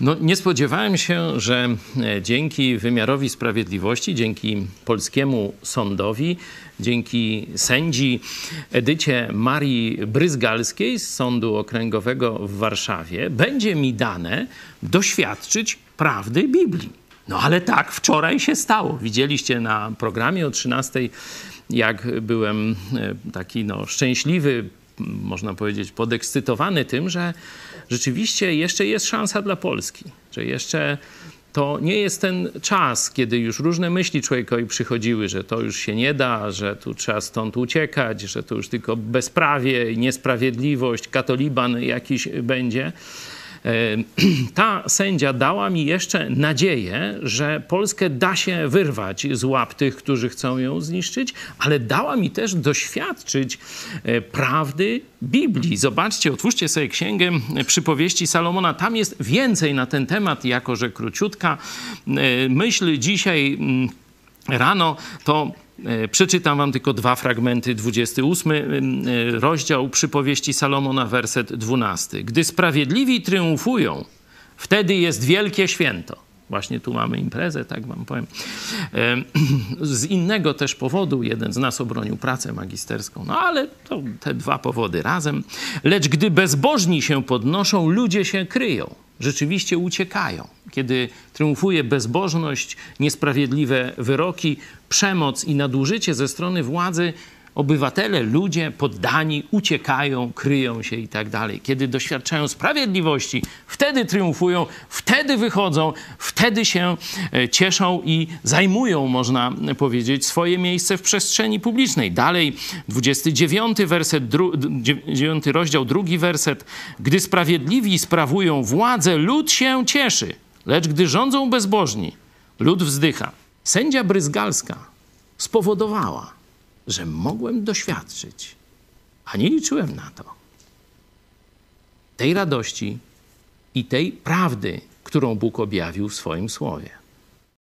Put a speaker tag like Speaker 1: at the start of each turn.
Speaker 1: No, nie spodziewałem się, że e, dzięki wymiarowi sprawiedliwości, dzięki polskiemu sądowi, dzięki sędzi Edycie Marii Bryzgalskiej z Sądu Okręgowego w Warszawie będzie mi dane doświadczyć prawdy Biblii. No ale tak wczoraj się stało. Widzieliście na programie o 13, jak byłem e, taki no, szczęśliwy, można powiedzieć, podekscytowany tym, że rzeczywiście jeszcze jest szansa dla Polski, że jeszcze to nie jest ten czas, kiedy już różne myśli człowiekowi przychodziły, że to już się nie da, że tu trzeba stąd uciekać, że to już tylko bezprawie, niesprawiedliwość, katoliban jakiś będzie. E, ta sędzia dała mi jeszcze nadzieję, że Polskę da się wyrwać z łap tych, którzy chcą ją zniszczyć, ale dała mi też doświadczyć e, prawdy Biblii. Zobaczcie, otwórzcie sobie księgę przypowieści Salomona. Tam jest więcej na ten temat, jako że króciutka e, myśl dzisiaj rano to E, przeczytam wam tylko dwa fragmenty. 28 e, rozdział przypowieści Salomona, werset 12. Gdy sprawiedliwi triumfują, wtedy jest wielkie święto. Właśnie tu mamy imprezę, tak wam powiem. E, z innego też powodu jeden z nas obronił pracę magisterską, no ale to te dwa powody razem. Lecz gdy bezbożni się podnoszą, ludzie się kryją rzeczywiście uciekają. Kiedy triumfuje bezbożność, niesprawiedliwe wyroki, przemoc i nadużycie ze strony władzy, obywatele, ludzie poddani uciekają, kryją się i tak dalej. Kiedy doświadczają sprawiedliwości, wtedy triumfują, wtedy wychodzą, wtedy się e, cieszą i zajmują, można powiedzieć, swoje miejsce w przestrzeni publicznej. Dalej, 29 werset, 9 rozdział, drugi werset. Gdy sprawiedliwi sprawują władzę, lud się cieszy, lecz gdy rządzą bezbożni, lud wzdycha. Sędzia Bryzgalska spowodowała, że mogłem doświadczyć, a nie liczyłem na to, tej radości i tej prawdy, którą Bóg objawił w swoim słowie.